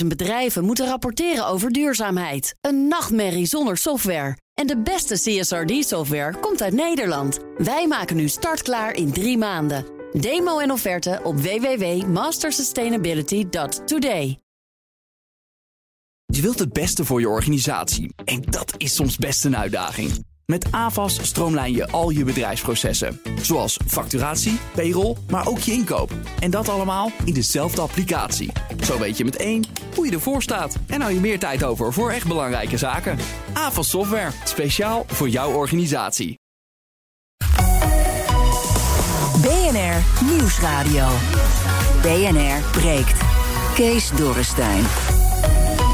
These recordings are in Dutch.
50.000 bedrijven moeten rapporteren over duurzaamheid. Een nachtmerrie zonder software. En de beste CSRD-software komt uit Nederland. Wij maken nu startklaar in drie maanden. Demo en offerte op www.mastersustainability.today. Je wilt het beste voor je organisatie. En dat is soms best een uitdaging. Met AVAS stroomlijn je al je bedrijfsprocessen. Zoals facturatie, payroll, maar ook je inkoop. En dat allemaal in dezelfde applicatie. Zo weet je met één hoe je ervoor staat. En hou je meer tijd over voor echt belangrijke zaken. AVAS Software, speciaal voor jouw organisatie. BNR Nieuwsradio. BNR breekt. Kees Dorrestein.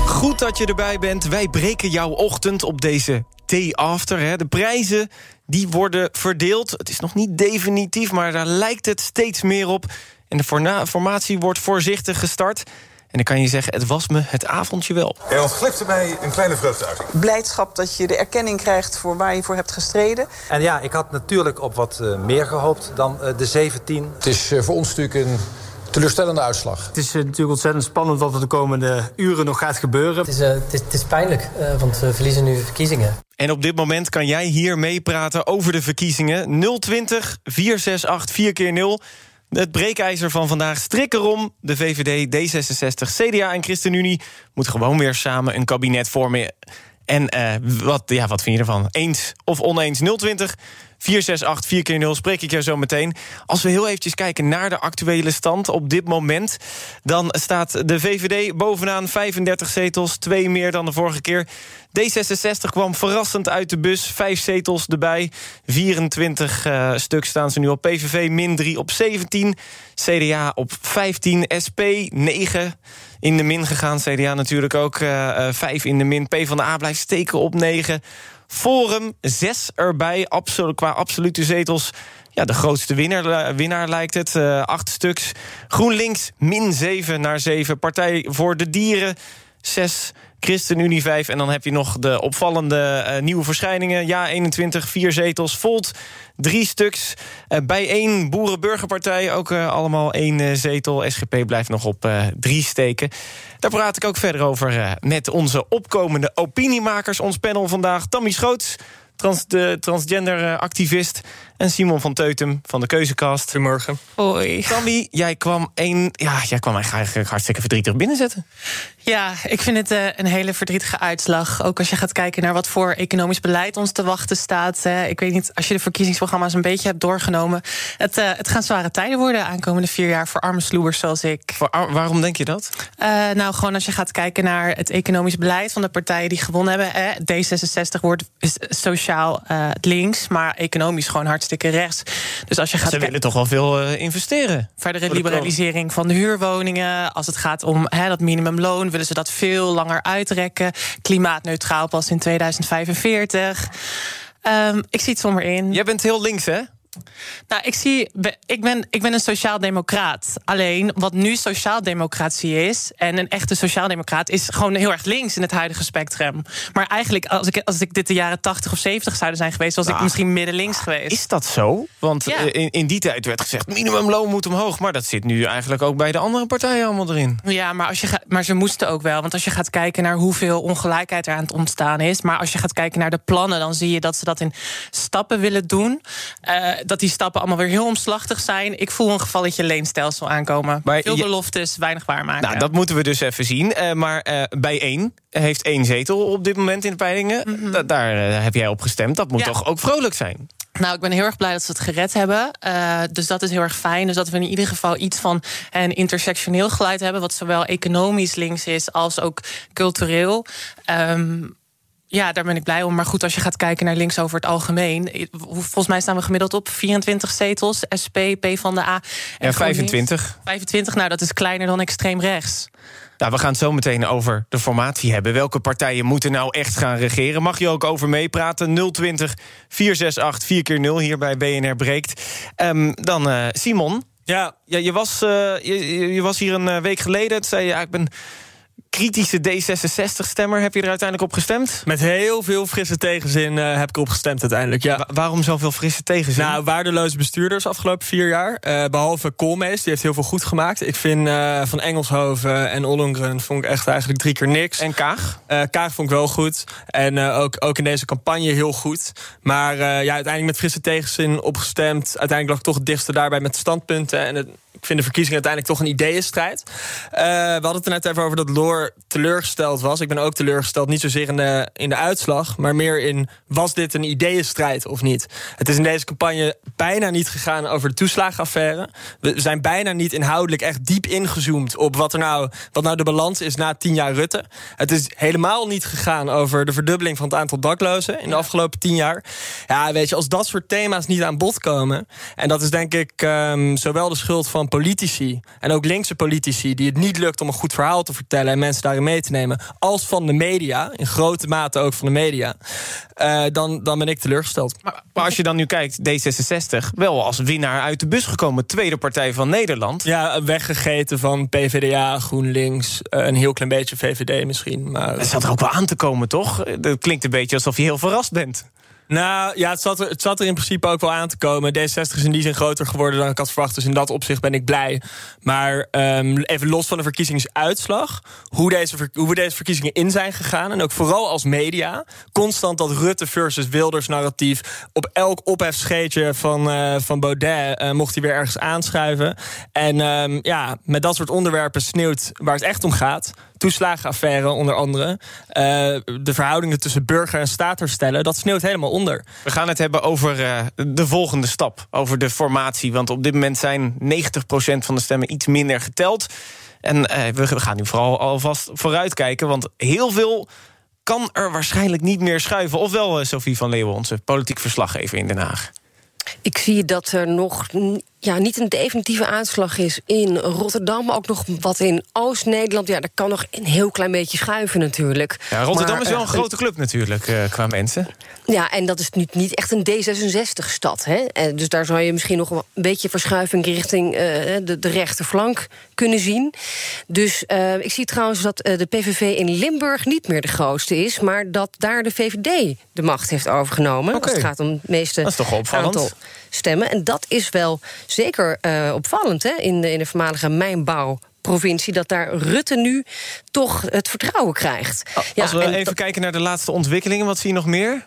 Goed dat je erbij bent. Wij breken jouw ochtend op deze day after. Hè. De prijzen die worden verdeeld. Het is nog niet definitief, maar daar lijkt het steeds meer op. En de formatie wordt voorzichtig gestart. En ik kan je zeggen, het was me het avondje wel. Er ontglipte mij een kleine vreugdeuiting. Blijdschap dat je de erkenning krijgt voor waar je voor hebt gestreden. En ja, ik had natuurlijk op wat uh, meer gehoopt dan uh, de 17. Het is uh, voor ons natuurlijk een teleurstellende uitslag. Het is natuurlijk ontzettend spannend wat er de komende uren nog gaat gebeuren. Het is, het is, het is pijnlijk, want we verliezen nu verkiezingen. En op dit moment kan jij hier meepraten over de verkiezingen. 020 468 4 keer 0 het breekijzer van vandaag strik erom. De VVD, D66, CDA en ChristenUnie moeten gewoon weer samen een kabinet vormen. En uh, wat, ja, wat vind je ervan? Eens of oneens? 020 468 4 keer 0 spreek ik jou zo meteen. Als we heel eventjes kijken naar de actuele stand op dit moment... dan staat de VVD bovenaan 35 zetels, twee meer dan de vorige keer. D66 kwam verrassend uit de bus, vijf zetels erbij. 24 uh, stuk staan ze nu op. PVV min 3 op 17, CDA op 15, SP 9 in de min gegaan. CDA natuurlijk ook uh, uh, 5 in de min. PvdA blijft steken op 9. Forum 6 erbij, absolu qua absolute zetels. Ja, de grootste winnaar, winnaar lijkt het. Uh, acht stuks. GroenLinks min 7 naar 7. Partij voor de Dieren 6. ChristenUnie 5. En dan heb je nog de opvallende uh, nieuwe verschijningen. Ja, 21, vier zetels. Volt, drie stuks. Uh, bij één Boerenburgerpartij ook uh, allemaal één zetel. SGP blijft nog op drie steken. Daar praat ik ook verder over met onze opkomende opiniemakers. Ons panel vandaag, Tammy Schoots... Trans, de transgender-activist. En Simon van Teutem van de Keuzekast. Goedemorgen. Hoi. Tammy, jij kwam, een, ja, jij kwam eigenlijk hartstikke verdrietig binnenzetten. Ja, ik vind het uh, een hele verdrietige uitslag. Ook als je gaat kijken naar wat voor economisch beleid ons te wachten staat. Ik weet niet, als je de verkiezingsprogramma's een beetje hebt doorgenomen. Het, uh, het gaan zware tijden worden aankomende vier jaar voor arme sloebers zoals ik. Voor, waarom denk je dat? nou, gewoon als je gaat kijken naar het economisch beleid van de partijen die gewonnen hebben. D66 wordt sociaal links, maar economisch gewoon hartstikke rechts. Dus als je gaat Ze willen toch wel veel investeren. Verdere liberalisering van de huurwoningen. Als het gaat om dat minimumloon willen ze dat veel langer uitrekken. Klimaatneutraal pas in 2045. Um, ik zie het somber in. Jij bent heel links, hè? Nou, ik zie. Ik ben, ik ben een sociaaldemocraat. Alleen wat nu sociaaldemocratie is. en een echte sociaaldemocraat. is gewoon heel erg links in het huidige spectrum. Maar eigenlijk, als ik, als ik dit de jaren 80 of 70 zouden zijn geweest. was nou, ik misschien midden links geweest. Is dat zo? Want ja. in, in die tijd werd gezegd. minimumloon moet omhoog. Maar dat zit nu eigenlijk ook bij de andere partijen allemaal erin. Ja, maar, als je gaat, maar ze moesten ook wel. Want als je gaat kijken naar hoeveel ongelijkheid er aan het ontstaan is. maar als je gaat kijken naar de plannen. dan zie je dat ze dat in stappen willen doen. Uh, dat die stappen allemaal weer heel omslachtig zijn. Ik voel een gevalletje leenstelsel aankomen. Maar Veel beloftes, weinig waarmaken. Nou, dat moeten we dus even zien. Uh, maar uh, bij één heeft één zetel op dit moment in de peilingen. Mm -hmm. Daar uh, heb jij op gestemd. Dat moet ja. toch ook vrolijk zijn? Nou, ik ben heel erg blij dat ze het gered hebben. Uh, dus dat is heel erg fijn. Dus dat we in ieder geval iets van een intersectioneel geluid hebben... wat zowel economisch links is als ook cultureel. Um, ja, daar ben ik blij om. Maar goed, als je gaat kijken naar links over het algemeen. Volgens mij staan we gemiddeld op 24 zetels. SP, P van de A. En ja, 25. 25, nou dat is kleiner dan extreem rechts. Nou, we gaan het zo meteen over de formatie hebben. Welke partijen moeten nou echt gaan regeren? Mag je ook over meepraten? 020 468 4 keer 0 hier bij BNR Breekt. Um, dan uh, Simon. Ja, ja je, was, uh, je, je, was hier een week geleden. Toen zei je, ja, ik ben kritische D66-stemmer heb je er uiteindelijk op gestemd? Met heel veel frisse tegenzin uh, heb ik op gestemd uiteindelijk, ja. waarom zoveel frisse tegenzin? Nou, waardeloze bestuurders afgelopen vier jaar. Uh, behalve Koolmees, die heeft heel veel goed gemaakt. Ik vind uh, Van Engelshoven en Ollongren vond ik echt eigenlijk drie keer niks. En Kaag? Kaag vond ik wel goed. En ook, ook in deze campagne heel goed. Maar ja, uiteindelijk met frisse tegenzin opgestemd. Uiteindelijk lag ik toch het dichtste daarbij met standpunten. En het, ik vind de verkiezingen uiteindelijk toch een ideeënstrijd. Uh, we hadden het er net even over dat Loor teleurgesteld was. Ik ben ook teleurgesteld, niet zozeer in de, in de uitslag... maar meer in, was dit een ideeënstrijd of niet? Het is in deze campagne bijna niet gegaan over de toeslagenaffaire. We zijn bijna niet inhoudelijk echt diep ingezoomd... op wat, er nou, wat nou de balans is na tien jaar Rutte. Het is helemaal niet gegaan over de verdubbeling van het aantal daklozen... in de afgelopen tien jaar. Ja, weet je, als dat soort thema's niet aan bod komen... en dat is denk ik um, zowel de schuld van politici en ook linkse politici die het niet lukt om een goed verhaal te vertellen en mensen daarin mee te nemen, als van de media, in grote mate ook van de media, uh, dan, dan ben ik teleurgesteld. Maar, maar, als je dan nu kijkt, D66 wel als winnaar uit de bus gekomen, tweede partij van Nederland. Ja, weggegeten van PVDA, GroenLinks, uh, een heel klein beetje VVD misschien. Maar... Het zat er ook wel aan te komen, toch? Dat klinkt een beetje alsof je heel verrast bent. Nou ja, het zat, er, het zat er in principe ook wel aan te komen. D60 is in die zin groter geworden dan ik had verwacht. Dus in dat opzicht ben ik blij. Maar um, even los van de verkiezingsuitslag. Hoe, deze, hoe we deze verkiezingen in zijn gegaan. En ook vooral als media. Constant dat Rutte versus Wilders narratief. Op elk ophefscheetje van, uh, van Baudet uh, mocht hij weer ergens aanschuiven. En um, ja, met dat soort onderwerpen sneeuwt waar het echt om gaat toeslagenaffaire onder andere. Uh, de verhoudingen tussen burger en staat herstellen, dat sneeuwt helemaal onder. We gaan het hebben over uh, de volgende stap, over de formatie. Want op dit moment zijn 90% van de stemmen iets minder geteld. En uh, we gaan nu vooral alvast vooruitkijken, want heel veel kan er waarschijnlijk niet meer schuiven. Ofwel, Sophie van Leeuwen, onze politiek verslaggever in Den Haag. Ik zie dat er nog ja, niet een definitieve aanslag is in Rotterdam. Ook nog wat in Oost-Nederland. Ja, dat kan nog een heel klein beetje schuiven natuurlijk. Ja, Rotterdam is wel een grote club natuurlijk, uh, qua mensen. Ja, en dat is nu niet echt een D66-stad. Dus daar zou je misschien nog een beetje verschuiving richting uh, de, de rechterflank kunnen zien. Dus ik zie trouwens dat de PVV in Limburg niet meer de grootste is... maar dat daar de VVD de macht heeft overgenomen. Okay. Als het gaat om het meeste dat is toch opvallend. aantal stemmen. En dat is wel zeker uh, opvallend hè, in, de, in de voormalige mijnbouwprovincie... dat daar Rutte nu toch het vertrouwen krijgt. Als ja, we even kijken naar de laatste ontwikkelingen, wat zie je nog meer?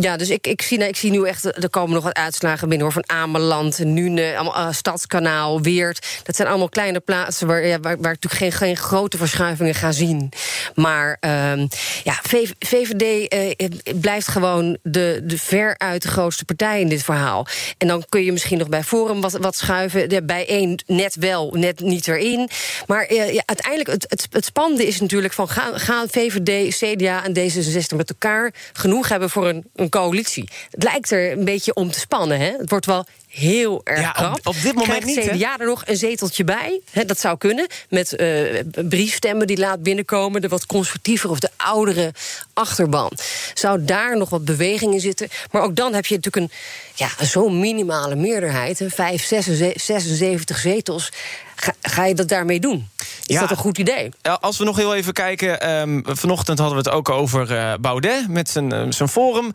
Ja, dus ik, ik, zie, ik zie nu echt, er komen nog wat uitslagen binnen hoor, van Ameland, Nune, uh, Stadskanaal, Weert. Dat zijn allemaal kleine plaatsen waar, ja, waar, waar natuurlijk geen, geen grote verschuivingen gaan zien. Maar uh, ja, VVD uh, eh, blijft gewoon de, de veruit de grootste partij in dit verhaal. En dan kun je misschien nog bij Forum wat, wat schuiven. Bij één net wel, net niet erin. Maar ja, uiteindelijk, het, het, het spannende is natuurlijk van gaan, gaan VVD, CDA en D66 met elkaar genoeg hebben voor een, coalitie. Het lijkt er een beetje om te spannen. Hè? Het wordt wel heel erg ja, krap. Op, op dit moment Krijgt niet, CDA er nog een zeteltje bij? Hè, dat zou kunnen. Met uh, briefstemmen die laat binnenkomen. De wat conservatiever of de oudere achterban. Zou daar nog wat beweging in zitten? Maar ook dan heb je natuurlijk een ja, zo'n minimale meerderheid. Hè, 5, 76, 76 zetels. Ga, ga, je dat daarmee doen? Is ja, dat een goed idee? Als we nog heel even kijken. Um, vanochtend hadden we het ook over uh, Baudet met zijn, uh, zijn forum.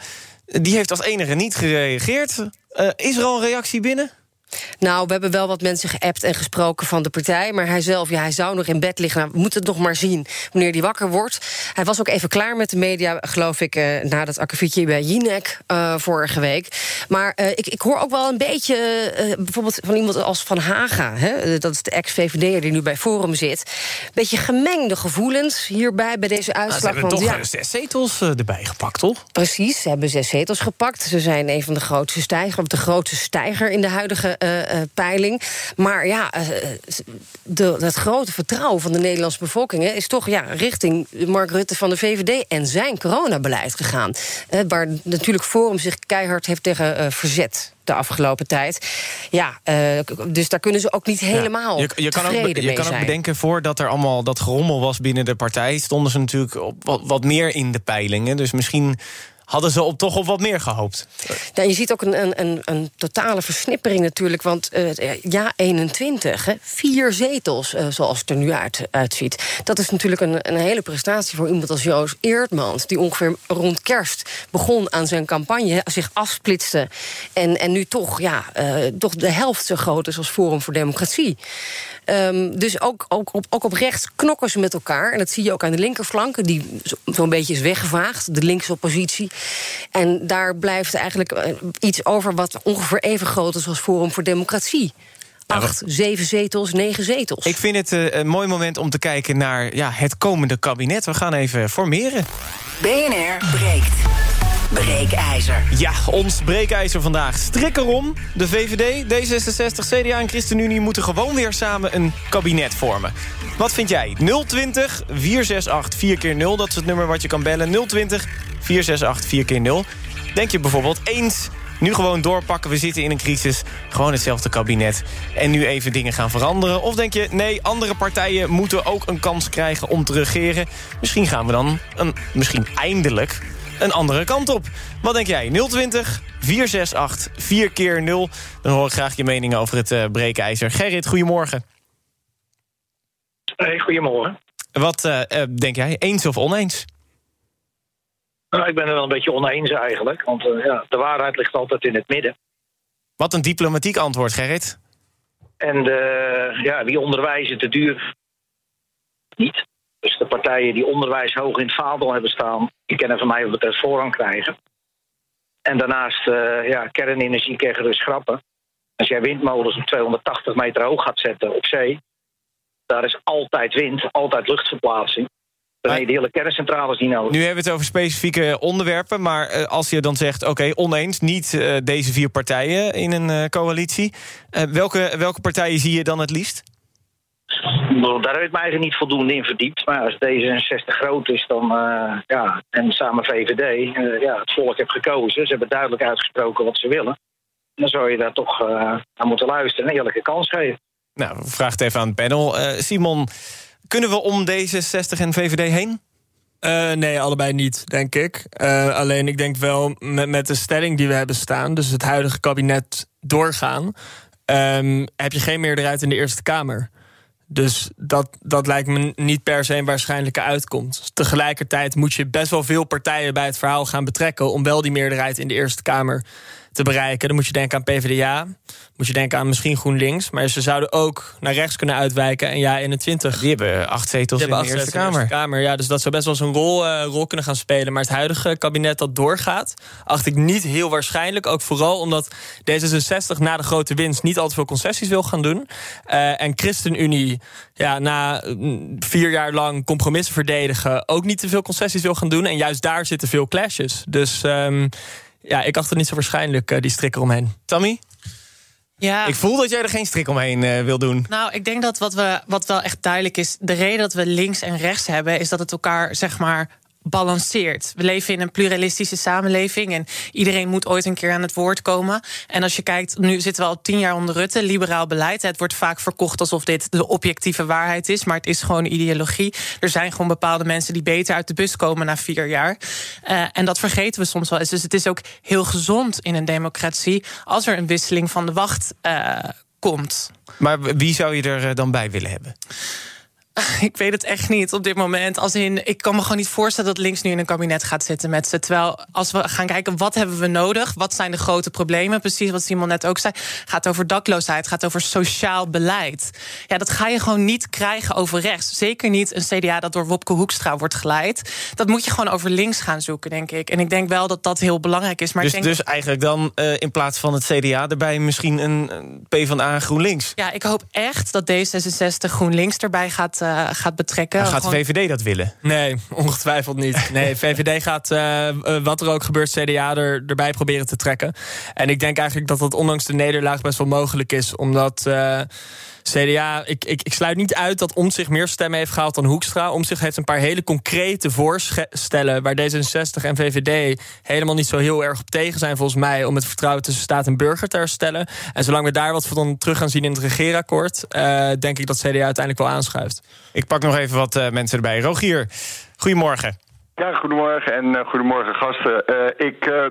Die heeft als enige niet gereageerd. Uh, is er al een reactie binnen? Nou, we hebben wel wat mensen geappt en gesproken van de partij. Maar hij zelf, ja, hij zou nog in bed liggen. Nou, we moeten het nog maar zien wanneer hij wakker wordt. Hij was ook even klaar met de media, geloof ik, uh, na dat akkefietje bij Jinek uh, vorige week. Maar uh, ik, ik hoor ook wel een beetje, bijvoorbeeld van iemand als Van Haga. Hè, dat is de ex-VVD'er die nu bij Forum zit. Beetje gemengde gevoelens hierbij bij deze uitslag. Nou, ze hebben toch ja, zes zetels erbij gepakt, toch? Precies, ze hebben zes zetels gepakt. Ze zijn een van de grootste stijgers, of de grootste stijger in de huidige peiling. Maar ja, uh, de, het grote vertrouwen van de Nederlandse bevolking... Hè, is toch ja, richting Mark Rutte van de VVD en zijn coronabeleid gegaan. waar natuurlijk Forum zich keihard heeft tegen verzet de afgelopen tijd. Ja, uh, dus daar kunnen ze ook niet helemaal ja, je, je kan ook, Je kan ook bedenken, voordat er allemaal dat gerommel was binnen de partij... stonden ze natuurlijk op wat, wat meer in de peilingen. Dus misschien hadden ze op, toch op wat meer gehoopt. Ja, je ziet ook een, een, een, totale versnippering natuurlijk. Want uh, ja, 21, hè, vier zetels, uh, zoals het er nu uit, uitziet. Dat is natuurlijk een, een hele prestatie voor iemand als Joost Eertmans... die ongeveer rond kerst begon aan zijn campagne, zich afsplitste... en, en nu toch, ja, toch de helft zo groot is als Forum voor Democratie. Um, dus ook, ook, op, ook op rechts knokken ze met elkaar. En dat zie je ook aan de linkerflanken, die zo'n zo beetje is weggevaagd, de linkse oppositie. En daar blijft eigenlijk uh, iets over wat ongeveer even groot is als Forum voor Democratie. Acht, zeven zetels, negen zetels. Ik vind het uh, een mooi moment om te kijken naar ja, het komende kabinet. We gaan even formeren. BNR breekt. Breekijzer. Ja, ons breekijzer vandaag. Strik erom. De VVD, D66, CDA en ChristenUnie moeten gewoon weer samen een kabinet vormen. Wat vind jij? 020 468 4 keer 0 dat is het nummer wat je kan bellen. 020 468 4 keer 0 Denk je bijvoorbeeld eens nu gewoon doorpakken, we zitten in een crisis. Gewoon hetzelfde kabinet. En nu even dingen gaan veranderen. Of denk je, nee, andere partijen moeten ook een kans krijgen om te regeren. Misschien gaan we dan, een, misschien eindelijk, een andere kant op. Wat denk jij? 020 468 4 keer 0 Dan hoor ik graag je mening over het uh, breekijzer. Gerrit, goedemorgen. Hey, goedemorgen. Wat uh, uh, denk jij? Eens of oneens? Nou, ik ben er wel een beetje oneens eigenlijk. Want uh, ja, de waarheid ligt altijd in het midden. Wat een diplomatiek antwoord, Gerrit. En ja, die onderwijzen te duur niet. Dus de partijen die onderwijs hoog in het vaandel hebben staan... die kunnen van mij wat betreft voorrang krijgen. En daarnaast, uh, ja, kernenergie krijgen dus schrappen. Als jij windmolens op 280 meter hoog gaat zetten op zee... daar is altijd wind, altijd luchtverplaatsing. Dan heb je de hele kerncentrales niet nodig. Nu hebben we het over specifieke onderwerpen. Maar uh, als je dan zegt, oké, okay, oneens, niet uh, deze vier partijen in een uh, coalitie. welke, welke partijen zie je dan het liefst? Daar heb ik me eigenlijk niet voldoende in verdiept. Maar als D66 groot is, dan ja, en samen VVD, ja, het volk heeft gekozen. Ze hebben duidelijk uitgesproken wat ze willen. Dan zou je daar toch naar moeten luisteren en eerlijke kans geven. Nou, vraag het even aan het panel. Simon, kunnen we om D66 en VVD heen? Uh, nee, allebei niet, denk ik. Uh, alleen ik denk wel met, met de stelling die we hebben staan... dus het huidige kabinet doorgaan... Um, heb je geen meerderheid in de Eerste Kamer. Dus dat, dat lijkt me niet per se een waarschijnlijke uitkomst. Tegelijkertijd moet je best wel veel partijen bij het verhaal gaan betrekken... om wel die meerderheid in de Eerste Kamer te bereiken. Dan moet je denken aan PvdA, moet je denken aan misschien GroenLinks. Maar ze zouden ook naar rechts kunnen uitwijken. En ja, 21. Die hebben acht zetels in de Eerste Kamer. Eerste Kamer. Ja, dus dat zou best wel eens een rol, uh, rol kunnen gaan spelen. Maar het huidige kabinet dat doorgaat, acht ik niet heel waarschijnlijk. Ook vooral omdat D66 na de grote winst niet al te veel concessies wil gaan doen. Uh, en ChristenUnie ja, na vier jaar lang compromissen verdedigen... ook niet te veel concessies wil gaan doen. En juist daar zitten veel clashes. Dus... Um, ja, ik acht het niet zo waarschijnlijk, uh, die strik eromheen. Tammy? Ja. Ik voel dat jij er geen strik omheen uh, wil doen. Nou, ik denk dat wat, we, wat wel echt duidelijk is... de reden dat we links en rechts hebben... is dat het elkaar, zeg maar, balanceert. We leven in een pluralistische samenleving en iedereen moet ooit een keer aan het woord komen. En als je kijkt, nu zitten we al tien jaar onder Rutte, liberaal beleid. Het wordt vaak verkocht alsof dit de objectieve waarheid is, maar het is gewoon ideologie. Er zijn gewoon bepaalde mensen die beter uit de bus komen na vier jaar. Uh, en dat vergeten we soms wel eens. Dus het is ook heel gezond in een democratie als er een wisseling van de wacht uh, komt. Maar wie zou je er dan bij willen hebben? Ik weet het echt niet op dit moment. Als in, ik kan me gewoon niet voorstellen dat links nu in een kabinet gaat zitten met ze. Terwijl als we gaan kijken, wat hebben we nodig? Wat zijn de grote problemen? Precies wat Simon net ook zei. Gaat over dakloosheid, gaat over sociaal beleid. Ja, dat ga je gewoon niet krijgen over rechts. Zeker niet een CDA dat door Wopke Hoekstra wordt geleid. Dat moet je gewoon over links gaan zoeken, denk ik. En ik denk wel dat dat heel belangrijk is. Maar dus, ik denk... dus eigenlijk dan uh, in plaats van het CDA erbij misschien een PvdA GroenLinks? Ja, ik hoop echt dat D66 GroenLinks erbij gaat uh, gaat betrekken. Maar gaat de VVD dat willen? Nee, ongetwijfeld niet. Nee, VVD gaat, uh, wat er ook gebeurt, CDA er, erbij proberen te trekken. En ik denk eigenlijk dat dat ondanks de nederlaag best wel mogelijk is. Omdat... CDA, ik, ik, ik sluit niet uit dat Omtzigt meer stemmen heeft gehaald dan Hoekstra. Omtzigt heeft een paar hele concrete voorstellen... waar D66 en VVD helemaal niet zo heel erg op tegen zijn volgens mij... om het vertrouwen tussen staat en burger te herstellen. En zolang we daar wat van terug gaan zien in het regeerakkoord... Uh, denk ik dat CDA uiteindelijk wel aanschuift. Ik pak nog even wat uh, mensen erbij. Rogier, goedemorgen. Ja, goedemorgen en uh, goedemorgen gasten. Uh, ik, uh,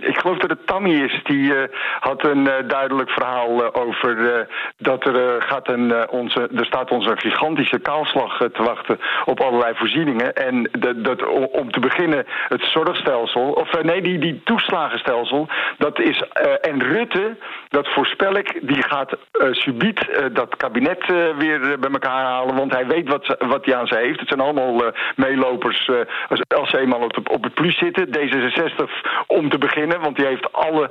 ik geloof dat het Tammy is. Die had een duidelijk verhaal over dat er, gaat een, onze, er staat ons een gigantische kaalslag te wachten op allerlei voorzieningen. En dat, om te beginnen het zorgstelsel, of nee, die, die toeslagenstelsel, dat is, en Rutte, dat voorspel ik, die gaat subiet dat kabinet weer bij elkaar halen, want hij weet wat, wat hij aan ze heeft. Het zijn allemaal meelopers als ze eenmaal op, op het plus zitten. D66 om te beginnen, want die heeft alle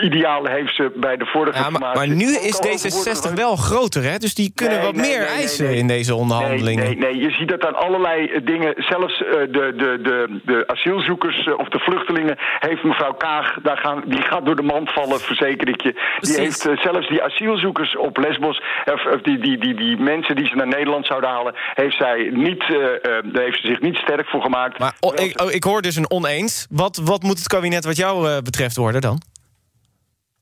idealen heeft ze bij de vorige ja, maar, maar nu is D66 wel groter, hè? Dus die kunnen wat meer eisen in deze onderhandelingen. Nee, nee, je ziet dat aan allerlei eh, dingen, zelfs uh, de, de, de, de asielzoekers uh, of de vluchtelingen, heeft mevrouw Kaag, daar gaan, die gaat door de mand vallen, verzeker ik je. Die heeft uh, zelfs die asielzoekers op Lesbos, of, of die, die, die, die mensen die ze naar Nederland zouden halen, heeft zij niet, daar heeft ze zich niet sterk voor gemaakt. Maar oh, ik, oh, ik, hoor dus een oneens. Wat, wat moet het kabinet wat jou uh, betreft worden dan?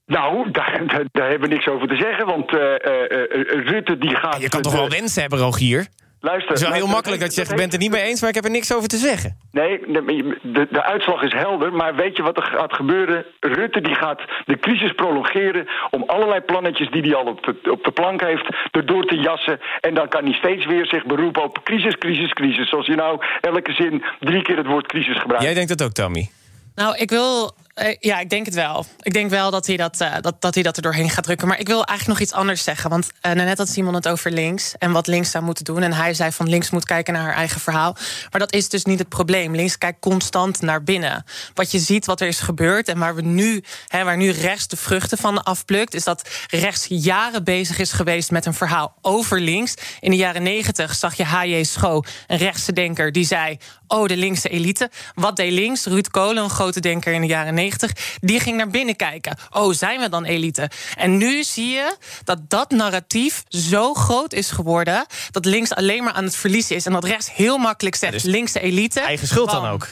Nou, daar, daar, daar, hebben we niks over te zeggen, want uh, uh, Rutte die gaat... Je kan toch wel wensen hebben, Rogier? Luister, het is wel heel makkelijk dat je zegt, ik ben het er niet mee eens... maar ik heb er niks over te zeggen. Nee, de, de, de, uitslag is helder, maar weet je wat er gaat gebeuren? Rutte die gaat de crisis prolongeren... om allerlei plannetjes die hij al op de, op de plank heeft... erdoor te jassen. En dan kan hij steeds weer zich beroepen op crisis, crisis, crisis. Zoals je nou elke zin drie keer het woord crisis gebruikt. Jij denkt dat ook, Tammy? Nou, ik wil uh, ja, ik denk het wel. Ik denk wel dat hij dat, uh, dat, dat hij dat er doorheen gaat drukken. Maar ik wil eigenlijk nog iets anders zeggen. Want uh, net had Simon het over links en wat links zou moeten doen. En hij zei van links moet kijken naar haar eigen verhaal. Maar dat is dus niet het probleem. Links kijkt constant naar binnen. Wat je ziet, wat er is gebeurd en waar we nu, hè, waar nu rechts de vruchten van afplukt, is dat rechts jaren bezig is geweest met een verhaal over links. In de jaren negentig zag je H.J. Scho, een rechtse denker, die zei: Oh, de linkse elite. Wat deed links? Ruud Kolen, een grote denker in de jaren negentig die ging naar binnen kijken. Oh, zijn we dan elite? En nu zie je dat dat narratief zo groot is geworden... dat links alleen maar aan het verliezen is. En dat rechts heel makkelijk zegt, dus linkse elite... Eigen schuld dan ook.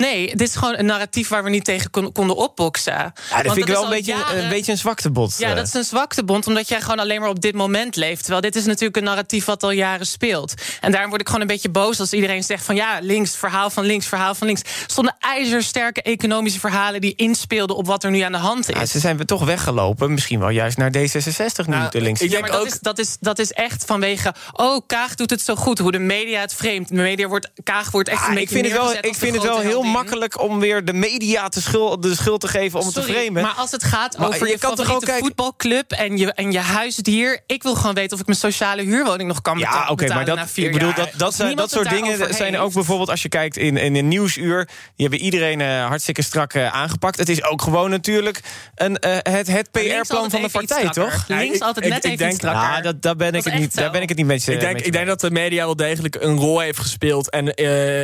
Nee, dit is gewoon een narratief waar we niet tegen konden opboksen. Ja, dat vind ik wel een beetje, een beetje een zwaktebod. Ja, dat is een zwaktebond, omdat jij gewoon alleen maar op dit moment leeft. Terwijl dit is natuurlijk een narratief wat al jaren speelt. En daarom word ik gewoon een beetje boos als iedereen zegt van... ja, links, verhaal van links, verhaal van links. stonden ijzersterke economische verhalen die inspeelden... op wat er nu aan de hand is. Ja, ze zijn we toch weggelopen, misschien wel juist naar D66 nu, nou, de links. Ja, maar dat, is, dat, is, dat is echt vanwege... oh, Kaag doet het zo goed, hoe de media het vreemd. De media wordt, Kaag wordt echt een beetje ik vind het wel, Ik vind het wel heel makkelijk om weer de media te schuld, de schuld te geven om het te framen. Maar als het gaat over je, je kan toch ook voetbalclub en je, en je huisdier... ik wil gewoon weten of ik mijn sociale huurwoning nog kan betalen. Ja, oké, maar dat, ik bedoel, dat, dat, zijn, dat soort dingen zijn ook bijvoorbeeld... als je kijkt in, in een nieuwsuur... die hebben iedereen uh, hartstikke strak uh, aangepakt. Het is ook gewoon natuurlijk een, uh, het, het PR-plan van de partij, toch? Links altijd net ik, even denk, strakker. Ja, dat, daar, ben ik het niet, daar ben ik het niet met je ik denk, ik denk dat de media wel degelijk een rol heeft gespeeld... en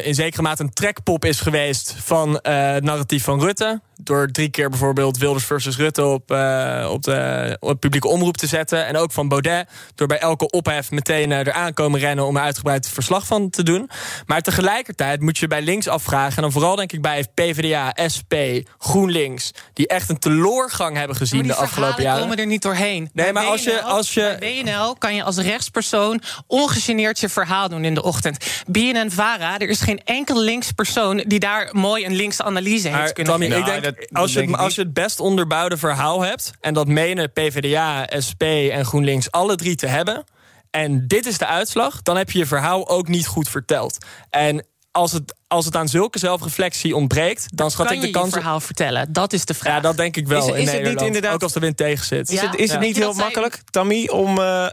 in zekere mate een trekpop is geweest... van uh, narratief van Rutte. Door drie keer bijvoorbeeld Wilders versus Rutte op, uh, op, de, op publieke omroep te zetten. En ook van Baudet. Door bij elke ophef meteen uh, eraan komen rennen om er uitgebreid verslag van te doen. Maar tegelijkertijd moet je bij links afvragen. En dan vooral denk ik bij PvdA, SP, GroenLinks. Die echt een teloorgang hebben gezien de afgelopen jaren. komen er niet doorheen. Nee, maar als je. Als je bij WNL kan je als rechtspersoon ongegeneerd je verhaal doen in de ochtend. BNN Vara, er is geen enkel linkspersoon die daar mooi een linkse analyse heeft kunnen Tommy, ik denk, als, je, als je het best onderbouwde verhaal hebt... en dat menen PvdA, SP en GroenLinks alle drie te hebben... en dit is de uitslag, dan heb je je verhaal ook niet goed verteld. En als het als het aan zulke zelfreflectie ontbreekt, dan schat ik de kans. Je verhaal vertellen. Dat is de vraag. Ja, dat denk ik wel. Is, is het niet inderdaad ook als de wind tegen zit? Is het, is het niet heel makkelijk, Tammy, om uh,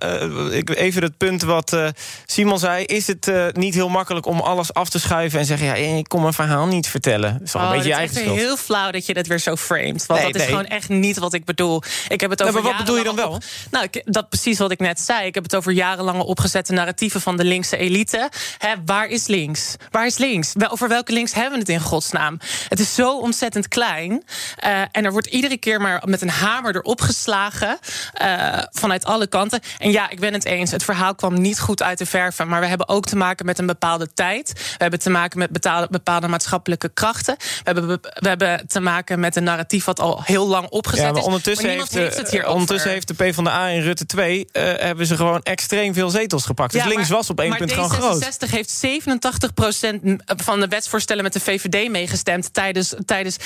even het punt wat uh, Simon zei, is het uh, niet heel makkelijk om alles af te schuiven en zeggen ja, ik kom mijn verhaal niet vertellen. Dat is wel een oh, beetje je eigen schuld. Het is heel flauw dat je dat weer zo framed, want nee, dat is gewoon echt niet wat ik bedoel. Ik heb het over. maar wat bedoel je dan wel? nou, dat precies wat ik net zei. Ik heb het over jarenlange opgezette narratieven van de linkse elite. Hè, waar is links? Waar is links? Over welke links hebben we het in godsnaam? Het is zo ontzettend klein. Uh, en er wordt iedere keer maar met een hamer erop geslagen. Uh, vanuit alle kanten. En ja, ik ben het eens. Het verhaal kwam niet goed uit de verven. Maar we hebben ook te maken met een bepaalde tijd. We hebben te maken met bepaalde, bepaalde maatschappelijke krachten. We hebben, we hebben te maken met een narratief wat al heel lang opgezet ja, maar ondertussen is. Maar heeft, heeft, het hier ondertussen heeft de PvdA in Rutte 2... Uh, eh, hebben ze gewoon extreem veel zetels gepakt. Dus ja, links was op één punt gewoon groot. Maar D66 heeft 87% van van de wetsvoorstellen met de VVD meegestemd tijdens, tijdens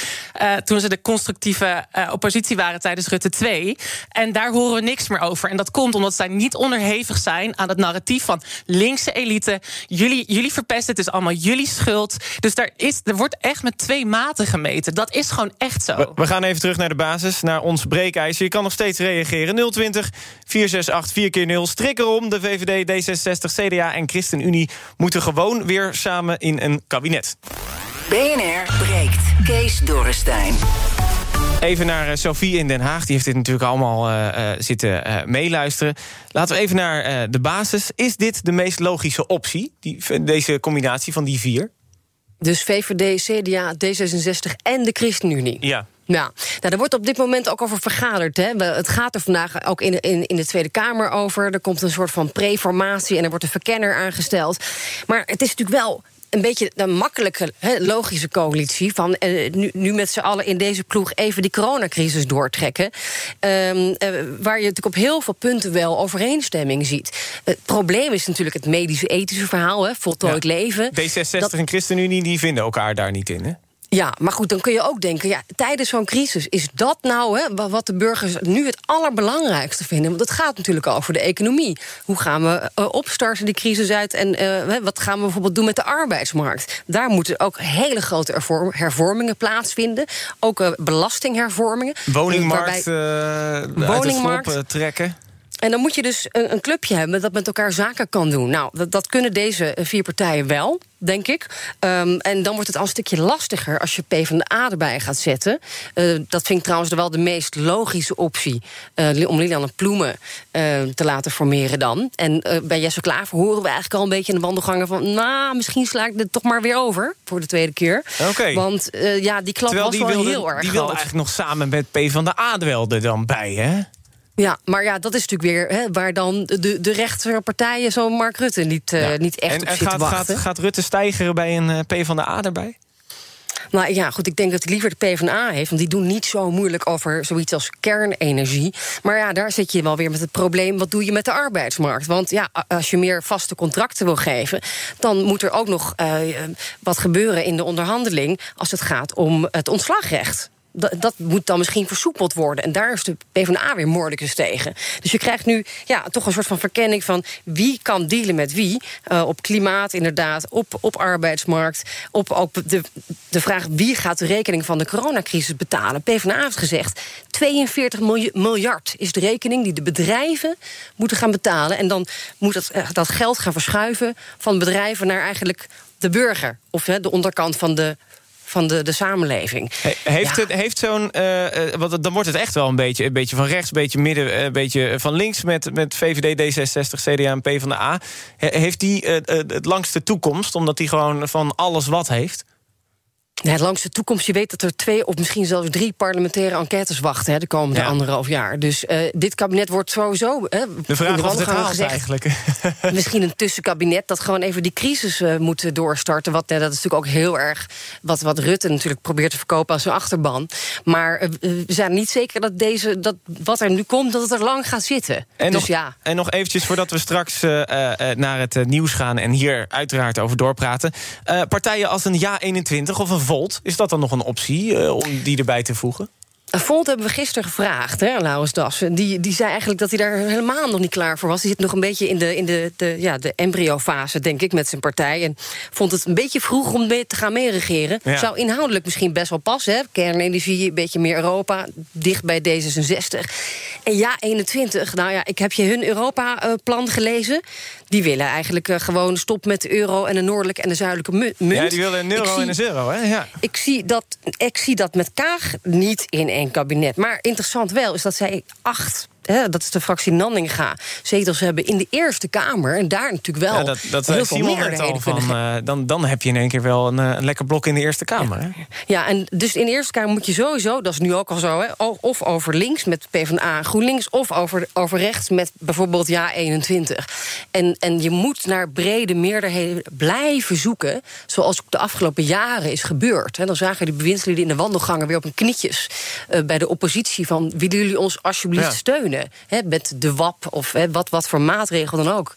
uh, toen ze de constructieve uh, oppositie waren tijdens Rutte 2. En daar horen we niks meer over. En dat komt omdat zij niet onderhevig zijn aan het narratief van linkse elite. Jullie, jullie verpesten, het is allemaal jullie schuld. Dus daar is, er wordt echt met twee maten gemeten. Dat is gewoon echt zo. We, we gaan even terug naar de basis, naar ons breekijzer. Je kan nog steeds reageren. 020 468 4 keer 0 Strik erom. De VVD, D66, CDA en ChristenUnie moeten gewoon weer samen in een kabinet. BNR breekt. Kees Dorrestein. Even naar uh, Sophie in Den Haag. Die heeft dit natuurlijk allemaal uh, uh, zitten meeluisteren. Laten we even naar de basis. Is dit de meest logische optie, die, deze combinatie van die vier? Dus VVD, CDA, D66 en de ChristenUnie. Ja. Ja, nou, daar wordt op dit moment ook over vergaderd. Hè. Het gaat er vandaag ook in de, in, in de Tweede Kamer over. Er komt een soort van preformatie en er wordt een verkenner aangesteld. Maar het is natuurlijk wel een beetje een makkelijke, he, logische coalitie. Van uh, nu, nu, met z'n allen in deze ploeg even die coronacrisis doortrekken. Um, uh, waar je natuurlijk op heel veel punten wel overeenstemming ziet. Het probleem is natuurlijk het medische-ethische verhaal, he, voltooid ja. leven. D66 dat... en ChristenUnie die vinden elkaar daar niet in, hè? Ja, maar goed, dan kun je ook denken... Ja, tijdens zo'n crisis, is dat nou hè, wat de burgers nu het allerbelangrijkste vinden? Want het gaat natuurlijk over de economie. Hoe gaan we uh, opstarten die crisis uit... en uh, wat gaan we bijvoorbeeld doen met de arbeidsmarkt? Daar moeten ook hele grote hervormingen plaatsvinden. Ook uh, belastinghervormingen. Woningmarkt, waarbij, woningmarkt trekken. En dan moet je dus een, een, clubje hebben dat met elkaar zaken kan doen. Nou, dat, dat kunnen deze vier partijen wel, denk ik. Um, en dan wordt het al een stukje lastiger als je PvdA erbij gaat zetten. Uh, dat vind ik trouwens wel de meest logische optie... Uh, om Lilianne Ploemen uh, te laten formeren dan. En bij Jesse Klaver horen we eigenlijk al een beetje in de wandelgangen van... nou, misschien sla ik dit toch maar weer over voor de tweede keer. Oké. Okay. Want ja, die klap Terwijl was die wel wilde, heel erg Die wilde eigenlijk nog samen met PvdA er dan bij, hè? Ja, maar ja, dat is natuurlijk weer hè, waar dan de, de rechtse partijen, zo Mark Rutte, niet, uh, ja. niet echt en, op en zitten gaat, wachten. Gaat, gaat Rutte stijgeren bij een uh, P van de A erbij? Nou ja, goed, ik denk dat hij liever de PvdA heeft. Want die doen niet zo moeilijk over zoiets als kernenergie. Maar ja, daar zit je wel weer met het probleem... wat doe je met de arbeidsmarkt? Want ja, als je meer vaste contracten wil geven... dan moet er ook nog uh, wat gebeuren in de onderhandeling... als het gaat om het ontslagrecht dat, dat, moet dan misschien versoepeld worden. En daar is de PvdA weer moordicus tegen. Dus je krijgt nu ja, toch een soort van verkenning van wie kan dealen met wie. Uh, op klimaat inderdaad, op, op arbeidsmarkt. Op ook de, de vraag wie gaat de rekening van de coronacrisis betalen. PvdA heeft gezegd 42 miljard is de rekening die de bedrijven moeten gaan betalen. En dan moet dat, dat geld gaan verschuiven van bedrijven naar eigenlijk de burger. Of hè, de onderkant van de van de, de samenleving. He, heeft, Ja. het, heeft zo'n. want dan wordt het echt wel een beetje, een beetje van rechts, een beetje midden, eh, een beetje van links met, met VVD, D66, CDA en PvdA. He, heeft die eh, eh, het langste toekomst, omdat die gewoon van alles wat heeft? Ja, langs de toekomst, je weet dat er twee of misschien zelfs drie parlementaire enquêtes wachten hè, de komende Ja. anderhalf jaar. Dus eh, dit kabinet wordt sowieso. Hè, De vraag of het haalt eigenlijk. misschien een tussenkabinet dat gewoon even die crisis eh, moet doorstarten. Wat, eh, dat is natuurlijk ook heel erg wat, wat Rutte natuurlijk probeert te verkopen als zijn achterban. Maar eh, we zijn niet zeker dat, deze, dat wat er nu komt, dat het er lang gaat zitten. En, dus nog, ja. en nog eventjes voordat we straks eh, eh, eh, naar het eh, nieuws gaan... en hier uiteraard over doorpraten. Eh, partijen als een Ja21 of een Volt... is dat dan nog een optie eh, om die erbij te voegen? Volt hebben we gisteren gevraagd, hè, Laurens Dassen. Die, die zei eigenlijk dat hij daar helemaal nog niet klaar voor was. Die zit nog een beetje in de, in de, de, ja, de embryo-fase, denk ik, met zijn partij. En vond het een beetje vroeg om mee te gaan meeregeren. Ja. Zou inhoudelijk misschien best wel passen. Hè? Kernenergie, een beetje meer Europa, dicht bij D66. En ja, 21, nou ja, ik heb je hun Europa-plan gelezen. Die willen eigenlijk eh, gewoon stop met de euro en de noordelijke en de zuidelijke mu- munt. Ja, die willen een euro en een euro, hè? Ja. ik zie, dat, ik zie dat met Kaag niet in één kabinet. Maar interessant wel is dat zij acht. Hè, dat is de fractie Nanninga. Zetels hebben in de Eerste Kamer. En daar natuurlijk wel. Ja, dat dat heel veel meerderheden van... eh, dan, dan heb je in één keer wel een, eh, een lekker blok in de Eerste Kamer. Ja, en dus in de Eerste Kamer moet je sowieso, dat is nu ook al zo, hè, of over links met PvdA en GroenLinks, of over, over rechts met bijvoorbeeld Ja 21. En, en je moet naar brede meerderheden blijven zoeken, zoals ook de afgelopen jaren is gebeurd. Hè. Dan zagen die bewindslieden in de wandelgangen weer op hun knietjes eh, bij de oppositie van willen jullie ons alsjeblieft Ja. steunen? Hè, met de WAP of hè, wat, wat voor maatregel dan ook.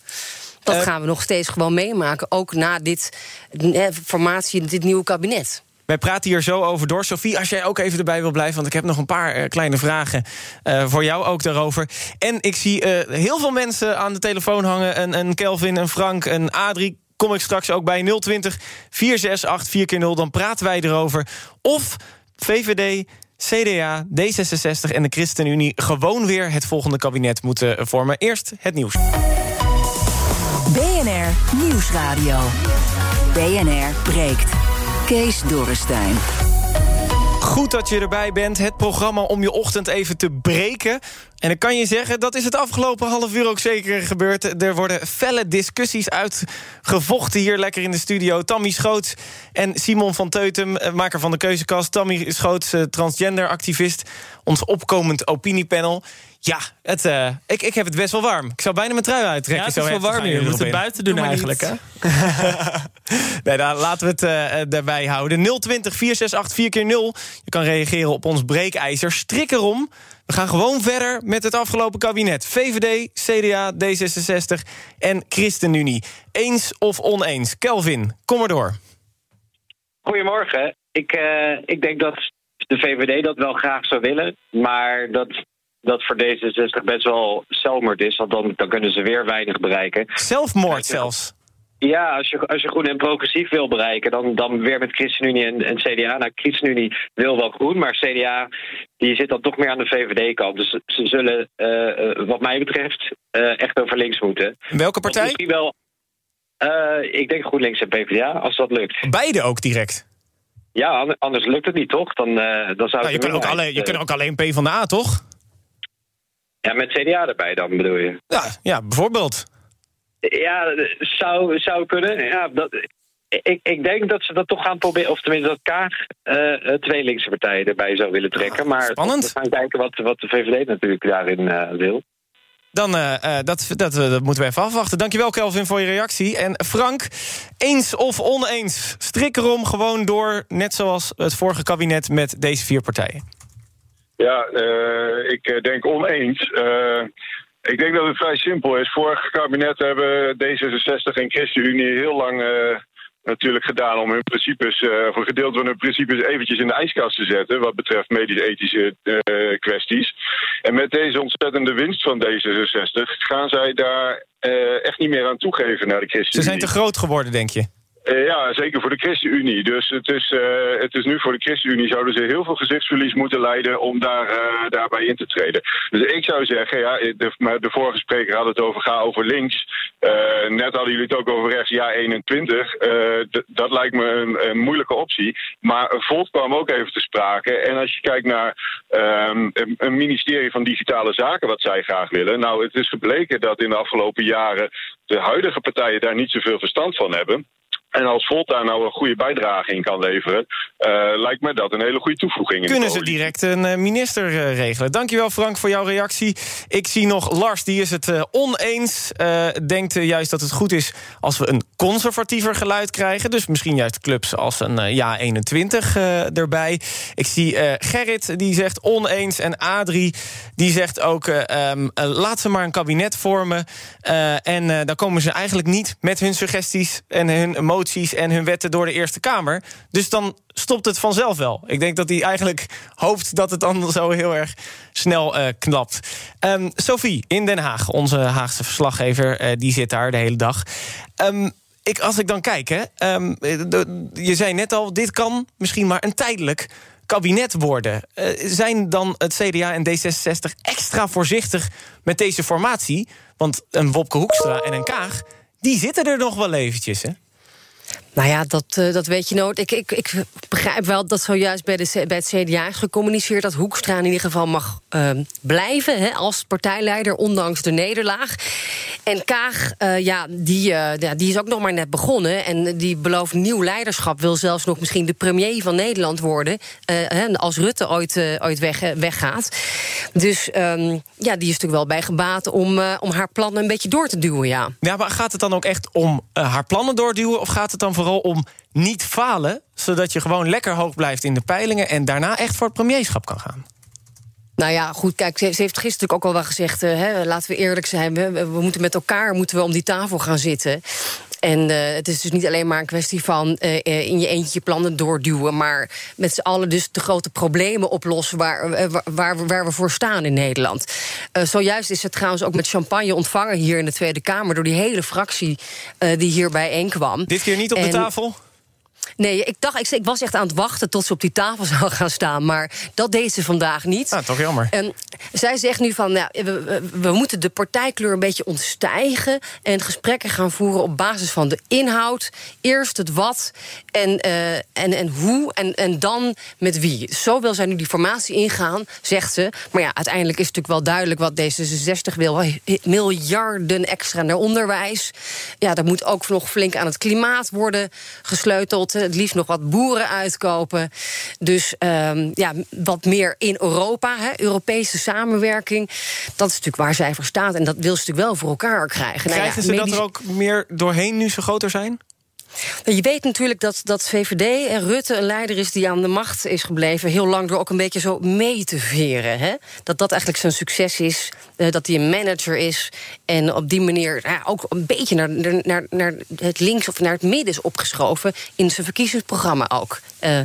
Dat Eh, gaan we nog steeds gewoon meemaken. Ook na dit eh, formatie, dit nieuwe kabinet. Wij praten hier zo over door. Sophie, als jij ook even erbij wil blijven... want ik heb nog een paar eh, kleine vragen eh, voor jou ook daarover. En ik zie heel veel mensen aan de telefoon hangen. Een, een Kelvin, een Frank, een Adrie. Kom ik straks ook bij 020 468 4x0. Dan praten wij erover. Of VVD, CDA, D66 en de ChristenUnie... gewoon weer het volgende kabinet moeten vormen. Eerst het nieuws. BNR Nieuwsradio. BNR breekt. Kees Dorrestein. Goed dat je erbij bent. Het programma om je ochtend even te breken. En ik kan je zeggen, dat is het afgelopen half uur ook zeker gebeurd. Er worden felle discussies uitgevochten hier lekker in de studio. Tammy Schoots en Simon van Teutem, eh, maker van de Keuzekast. Tammy Schoots, eh, transgender-activist. Ons opkomend opiniepanel. Ja, het, eh, ik, ik heb het best wel warm. Ik zou bijna mijn trui uittrekken. Ja, het zo is wel warm hier. We moeten in. buiten doen Doe eigenlijk, niet. nee, daar, laten we het eh, eh, daarbij houden. 020 468 4x0. Je kan reageren op ons breekijzer. Strik erom. We gaan gewoon verder met het afgelopen kabinet. VVD, CDA, D66 en ChristenUnie. Eens of oneens? Kelvin, kom maar door. Goedemorgen. Ik, eh, ik denk dat de VVD dat wel graag zou willen. Maar dat dat voor D66 best wel zelfmoord is. Want dan, dan kunnen ze weer weinig bereiken. Zelfmoord zelfs? Ja, als je, als je groen en progressief wil bereiken, dan, dan weer met ChristenUnie en, en CDA. Nou, ChristenUnie wil wel groen, maar CDA die zit dan toch meer aan de VVD-kant. Dus ze zullen, eh, eh, wat mij betreft, eh, echt over links moeten. Welke partij? Misschien wel, ik denk GroenLinks en PvdA, als dat lukt. Beide ook direct? Ja, an- anders lukt het niet, toch? Dan, dan zou Nou, je, kan ook een alleen, je kan ook alleen P van de A, toch? Eh, Ja, met CDA erbij dan, bedoel je? Ja, ja bijvoorbeeld. Ja, zou, zou kunnen. Ja, dat, ik, ik denk dat ze dat toch gaan proberen. Of tenminste, dat Kaag eh, eh, twee linkse partijen erbij zou willen trekken. Maar spannend. we gaan kijken wat, wat de VVD natuurlijk daarin eh, wil. Dan uh, dat, dat, dat moeten we even afwachten. Dankjewel, Kelvin, voor je reactie. En Frank, eens of oneens? Strik erom gewoon door, net zoals het vorige kabinet met deze vier partijen. Ja, uh, ik denk oneens. Uh, ik denk dat het vrij simpel is. Vorig kabinet hebben D66 en ChristenUnie heel lang uh, natuurlijk gedaan om hun principes, of een gedeelte van hun principes eventjes in de ijskast te zetten, wat betreft medisch-ethische kwesties. En met deze ontzettende winst van D66 gaan zij daar echt niet meer aan toegeven naar de ChristenUnie. Ze zijn te groot geworden, denk je? Uh, ja, zeker voor de ChristenUnie. Dus het is, uh, het is nu voor de ChristenUnie zouden ze heel veel gezichtsverlies moeten leiden om daar, uh, daarbij in te treden. Dus ik zou zeggen, ja, de, de vorige spreker had het over ga over links. net hadden jullie het ook over rechts, ja 21. dat lijkt me een, moeilijke optie. Maar Volt kwam ook even te sprake. En als je kijkt naar um, een ministerie van Digitale Zaken, wat zij graag willen. Nou, het is gebleken dat in de afgelopen jaren de huidige partijen daar niet zoveel verstand van hebben. En als Volt daar nou een goede bijdrage in kan leveren, uh, lijkt me dat een hele goede toevoeging. In Kunnen ze direct een uh, minister uh, regelen? Dankjewel Frank voor jouw reactie. Ik zie nog Lars, die is het oneens. denkt juist dat het goed is als we een conservatiever geluid krijgen. Dus misschien juist clubs als een Ja 21 erbij. Ik zie Gerrit, die zegt oneens. En Adrie, die zegt ook um, laat ze maar een kabinet vormen. en dan komen ze eigenlijk niet met hun suggesties en hun moties en hun wetten door de Eerste Kamer. Dus dan stopt het vanzelf wel. Ik denk dat hij eigenlijk hoopt dat het dan zo heel erg snel uh, knapt. Um, Sophie in Den Haag, onze Haagse verslaggever, uh, die zit daar de hele dag. Um, ik, als ik dan kijk, hè, um, de, je zei net al, dit kan misschien maar een tijdelijk kabinet worden. Uh, zijn dan het CDA en D66 extra voorzichtig met deze formatie? Want een Wopke Hoekstra en een Kaag, die zitten er nog wel eventjes, hè? Nou ja, dat, uh, dat weet je nooit. Ik, ik, ik begrijp wel dat zojuist bij, de, bij het CDA is gecommuniceerd... dat Hoekstra in ieder geval mag uh, blijven hè, als partijleider, ondanks de nederlaag. En Kaag, uh, ja, die, ja, die is ook nog maar net begonnen... en die belooft nieuw leiderschap, wil zelfs nog misschien de premier van Nederland worden... hè, als Rutte ooit, ooit weg, weggaat. Dus um, ja, die is natuurlijk wel bij gebaat om, om haar plannen een beetje door te duwen, ja. Ja, maar gaat het dan ook echt om haar plannen doorduwen... of gaat het dan vooral om niet falen, zodat je gewoon lekker hoog blijft in de peilingen en daarna echt voor het premierschap kan gaan? Nou ja, goed, kijk, ze, heeft gisteren ook al wel gezegd... Uh, hè, laten we eerlijk zijn, we, we, moeten met elkaar moeten we om die tafel gaan zitten. En uh, het is dus niet alleen maar een kwestie van uh, in je eentje je plannen doorduwen... maar met z'n allen dus de grote problemen oplossen... waar, waar, waar, waar we voor staan in Nederland. zojuist is het trouwens ook met champagne ontvangen hier in de Tweede Kamer... door die hele fractie die hier bijeenkwam. Dit keer niet op en, de tafel? Nee, ik dacht, ik, ik, was echt aan het wachten tot ze op die tafel zou gaan staan. Maar dat deed ze vandaag niet. Ah, toch jammer. En zij zegt nu van, nou, we, moeten de partijkleur een beetje ontstijgen... en gesprekken gaan voeren op basis van de inhoud. Eerst het wat en, uh, en, en hoe en, en dan met wie. Zo wil zij nu die formatie ingaan, zegt ze. Maar ja, uiteindelijk is het natuurlijk wel duidelijk wat D66 wil. Miljarden extra naar onderwijs. Ja, er moet ook nog flink aan het klimaat worden gesleuteld het liefst nog wat boeren uitkopen. Dus um, ja, wat meer in Europa, hè, Europese samenwerking. Dat is natuurlijk waar zij voor staat. En dat wil ze natuurlijk wel voor elkaar krijgen. Krijgen nou ja, ze dat er ook meer doorheen nu ze groter zijn? Je weet natuurlijk dat, dat VVD en Rutte een leider is die aan de macht is gebleven... heel lang door ook een beetje zo mee te veren. Hè? Dat dat eigenlijk zijn succes is, uh, dat hij een manager is... en op die manier uh, ook een beetje naar, naar, naar het links of naar het midden is opgeschoven... in zijn verkiezingsprogramma ook. Uh,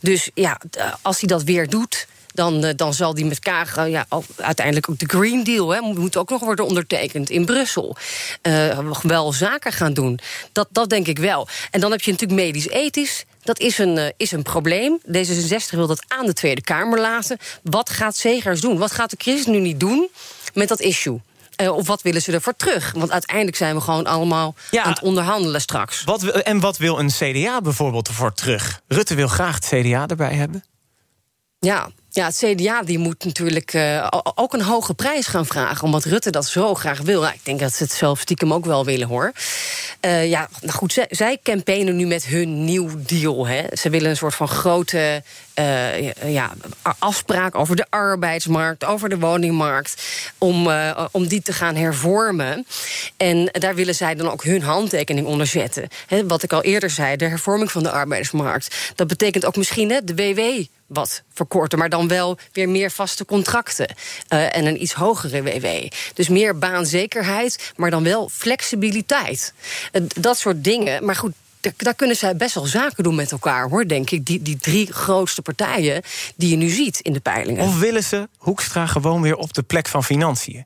dus ja, als hij dat weer doet dan, uh, dan zal die met Kaag uh, ja, uiteindelijk ook de Green Deal... Hè, moet ook nog worden ondertekend in Brussel. Uh, wel zaken gaan doen. Dat, dat denk ik wel. En dan heb je natuurlijk medisch-ethisch. Dat is een, is een probleem. D66 wil dat aan de Tweede Kamer laten. Wat gaat Segers doen? Wat gaat de ChristenUnie doen met dat issue? Uh, of wat willen ze ervoor terug? Want uiteindelijk zijn we gewoon allemaal ja, aan het onderhandelen straks. Wat, en wat wil een CDA bijvoorbeeld ervoor terug? Rutte wil graag het CDA erbij hebben. Ja, ja, het CDA die moet natuurlijk uh, ook een hoge prijs gaan vragen... omdat Rutte dat zo graag wil. Ik denk dat ze het zelf stiekem ook wel willen, hoor. Uh, ja, nou goed, zij, zij campaignen nu met hun nieuw deal. Hè. Ze willen een soort van grote uh, ja, afspraak over de arbeidsmarkt... over de woningmarkt, om, om die te gaan hervormen. En daar willen zij dan ook hun handtekening onder zetten. Wat ik al eerder zei, de hervorming van de arbeidsmarkt. Dat betekent ook misschien de WW wat verkorten, maar dan wel weer meer vaste contracten uh, en een iets hogere WW. Dus meer baanzekerheid, maar dan wel flexibiliteit. Dat soort dingen. Maar goed, daar kunnen zij best wel zaken doen met elkaar, hoor, denk ik. Die, die drie grootste partijen die je nu ziet in de peilingen. Of willen ze Hoekstra gewoon weer op de plek van financiën?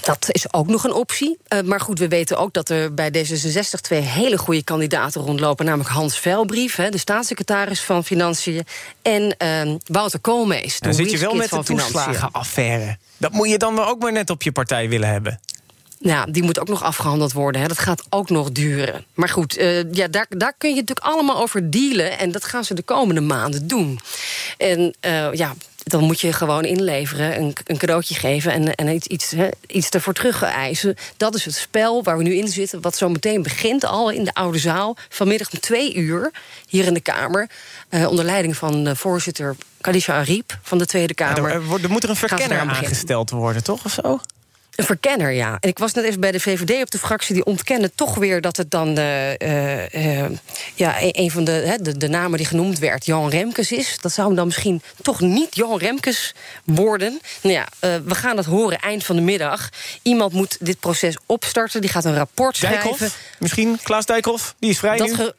Dat is ook nog een optie. Uh, maar goed, we weten ook dat er bij D66 twee hele goede kandidaten rondlopen. Namelijk Hans Velbrief, hè, de staatssecretaris van Financiën. En uh, Wouter Koolmees. Dan zit je wel met de toeslagenaffaire. Dat moet je dan ook maar net op je partij willen hebben. Nou, die moet ook nog afgehandeld worden. Hè. Dat gaat ook nog duren. Maar goed, uh, ja, daar, daar kun je natuurlijk allemaal over dealen. En dat gaan ze de komende maanden doen. En uh, ja, dan moet je gewoon inleveren, een, een cadeautje geven en, en iets, iets, he, iets ervoor terug eisen. Dat is het spel waar we nu in zitten, wat zo meteen begint al in de Oude Zaal. Vanmiddag om twee uur hier in de Kamer. Uh, onder leiding van uh, voorzitter Kadisha Ariep van de Tweede Kamer. Ja, er, er, moet er een verkenner aangesteld worden, toch? Of zo? Een verkenner, ja. En ik was net even bij de VVD op de fractie... die ontkennen toch weer dat het dan uh, uh, ja, een van de, de, de, namen die genoemd werd... Johan Remkes is. Dat zou hem dan misschien toch niet Johan Remkes worden. Nou ja, uh, we gaan dat horen eind van de middag. Iemand moet dit proces opstarten. Die gaat een rapport Dijkhoff? schrijven. Misschien Klaas Dijkhoff? Die is vrij dat nu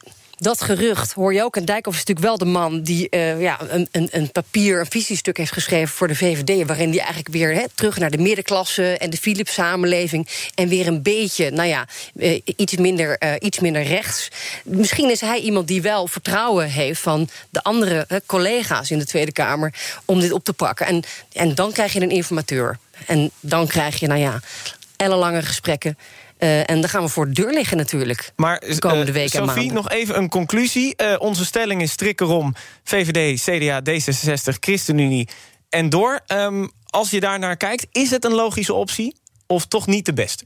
dat gerucht hoor je ook. En Dijkhoff is natuurlijk wel de man die uh, ja, een, een, een, papier, een visiestuk heeft geschreven voor de VVD. Waarin hij eigenlijk weer terug naar de middenklasse en de Philips-samenleving. En weer een beetje, nou ja, uh, iets, minder, uh, iets minder rechts. Misschien is hij iemand die wel vertrouwen heeft van de andere collega's in de Tweede Kamer. om dit op te pakken. En, en dan krijg je een informateur. En dan krijg je, nou ja, ellenlange gesprekken. Uh, en dan gaan we voor de deur liggen natuurlijk. Maar de komende weken Sophie, en maanden. nog even een conclusie. Uh, onze stelling is strikkerom VVD, CDA, D66, ChristenUnie en door. Um, als je daar naar kijkt, is het een logische optie of toch niet de beste?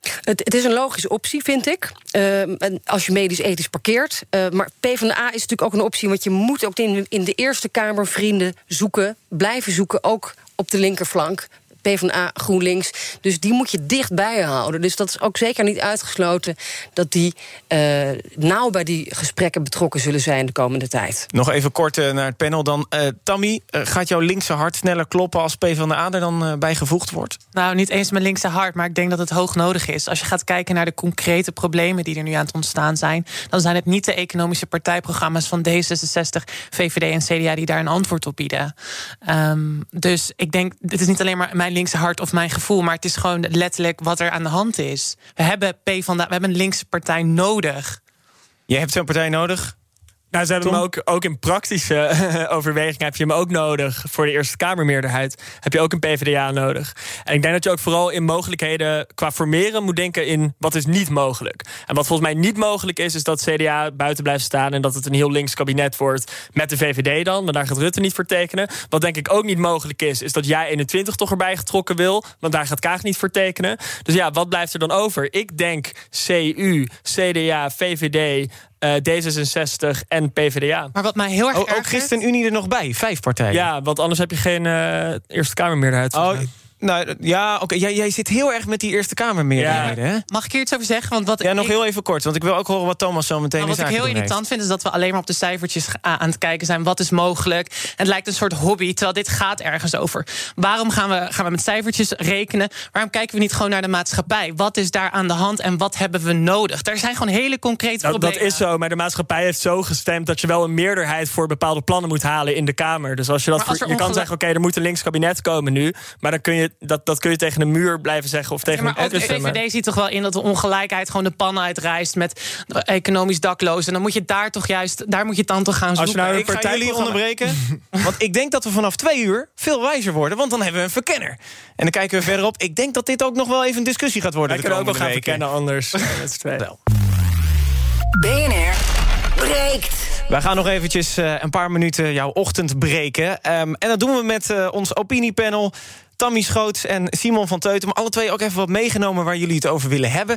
Het, het, is een logische optie, vind ik. Uh, als je medisch-ethisch parkeert. Uh, maar PvdA is natuurlijk ook een optie... want je moet ook in, in de Eerste Kamer vrienden zoeken... blijven zoeken, ook op de linkerflank PvdA, GroenLinks. Dus die moet je dichtbij houden. Dus dat is ook zeker niet uitgesloten dat die uh, nauw bij die gesprekken betrokken zullen zijn de komende tijd. Nog even kort uh, naar het panel dan. Uh, Tammy, gaat jouw linkse hart sneller kloppen als PvdA er dan bijgevoegd wordt? Nou, niet eens mijn linkse hart, maar ik denk dat het hoog nodig is. Als je gaat kijken naar de concrete problemen die er nu aan het ontstaan zijn, dan zijn het niet de economische partijprogramma's van D66, VVD en CDA die daar een antwoord op bieden. Um, dus ik denk, dit is niet alleen maar mijn linkse hart of mijn gevoel, maar het is gewoon letterlijk wat er aan de hand is. We hebben P van we hebben een linkse partij nodig. Je hebt zo'n partij nodig? Nou, ze hebben hem ook, ook in praktische overwegingen heb je hem ook nodig. Voor de Eerste Kamermeerderheid heb je ook een PvdA nodig. En ik denk dat je ook vooral in mogelijkheden qua formeren moet denken in wat is niet mogelijk. En wat volgens mij niet mogelijk is, is dat CDA buiten blijft staan en dat het een heel links kabinet wordt met de VVD dan. Maar daar gaat Rutte niet voor tekenen. Wat denk ik ook niet mogelijk is, is dat jij 21 toch erbij getrokken wil. Want daar gaat Kaag niet voor tekenen. Dus ja, wat blijft er dan over? Ik denk CU, CDA, VVD, D66 en PvdA. Maar wat mij heel erg. O, ook ChristenUnie er nog bij, vijf partijen. Ja, want anders heb je geen uh, Eerste Kamermeerderheid. Oh, nou ja, oké. Jij, jij zit heel erg met die Eerste Kamermeerderheden. Ja. Mag ik hier iets over zeggen? Want wat ja, nog heel even kort, want ik wil ook horen wat Thomas zo meteen nou, Wat ik heel irritant vind, is dat we alleen maar op de cijfertjes aan het kijken zijn. Wat is mogelijk? Het lijkt een soort hobby, terwijl dit gaat ergens over. Waarom gaan we, gaan we met cijfertjes rekenen? Waarom kijken we niet gewoon naar de maatschappij? Wat is daar aan de hand en wat hebben we nodig? Er zijn gewoon hele concrete dat, problemen. Dat is zo, maar de maatschappij heeft zo gestemd... dat je wel een meerderheid voor bepaalde plannen moet halen in de Kamer. Dus als je dat je kan zeggen, oké, er moet een links kabinet komen nu... maar dan kun je, dat, dat kun je tegen een muur blijven zeggen of tegen ja, maar een ook de VVD ziet toch wel in dat de ongelijkheid gewoon de pan uitrijst met economisch daklozen. Dan moet je daar toch juist, daar moet je dan toch gaan zoeken. Als je nou een partij jullie onderbreken, want ik denk dat we vanaf twee uur veel wijzer worden, want dan hebben we een verkenner. En dan kijken we verderop. Ik denk dat dit ook nog wel even een discussie gaat worden. Wij kunnen ook nog gaan verkennen anders. Wel. BNR breekt. Wij gaan nog eventjes uh, een paar minuten jouw ochtend breken. Um, en dat doen we met uh, ons opiniepanel. Tammy Schoots en Simon van Teutem. Alle twee ook even wat meegenomen waar jullie het over willen hebben.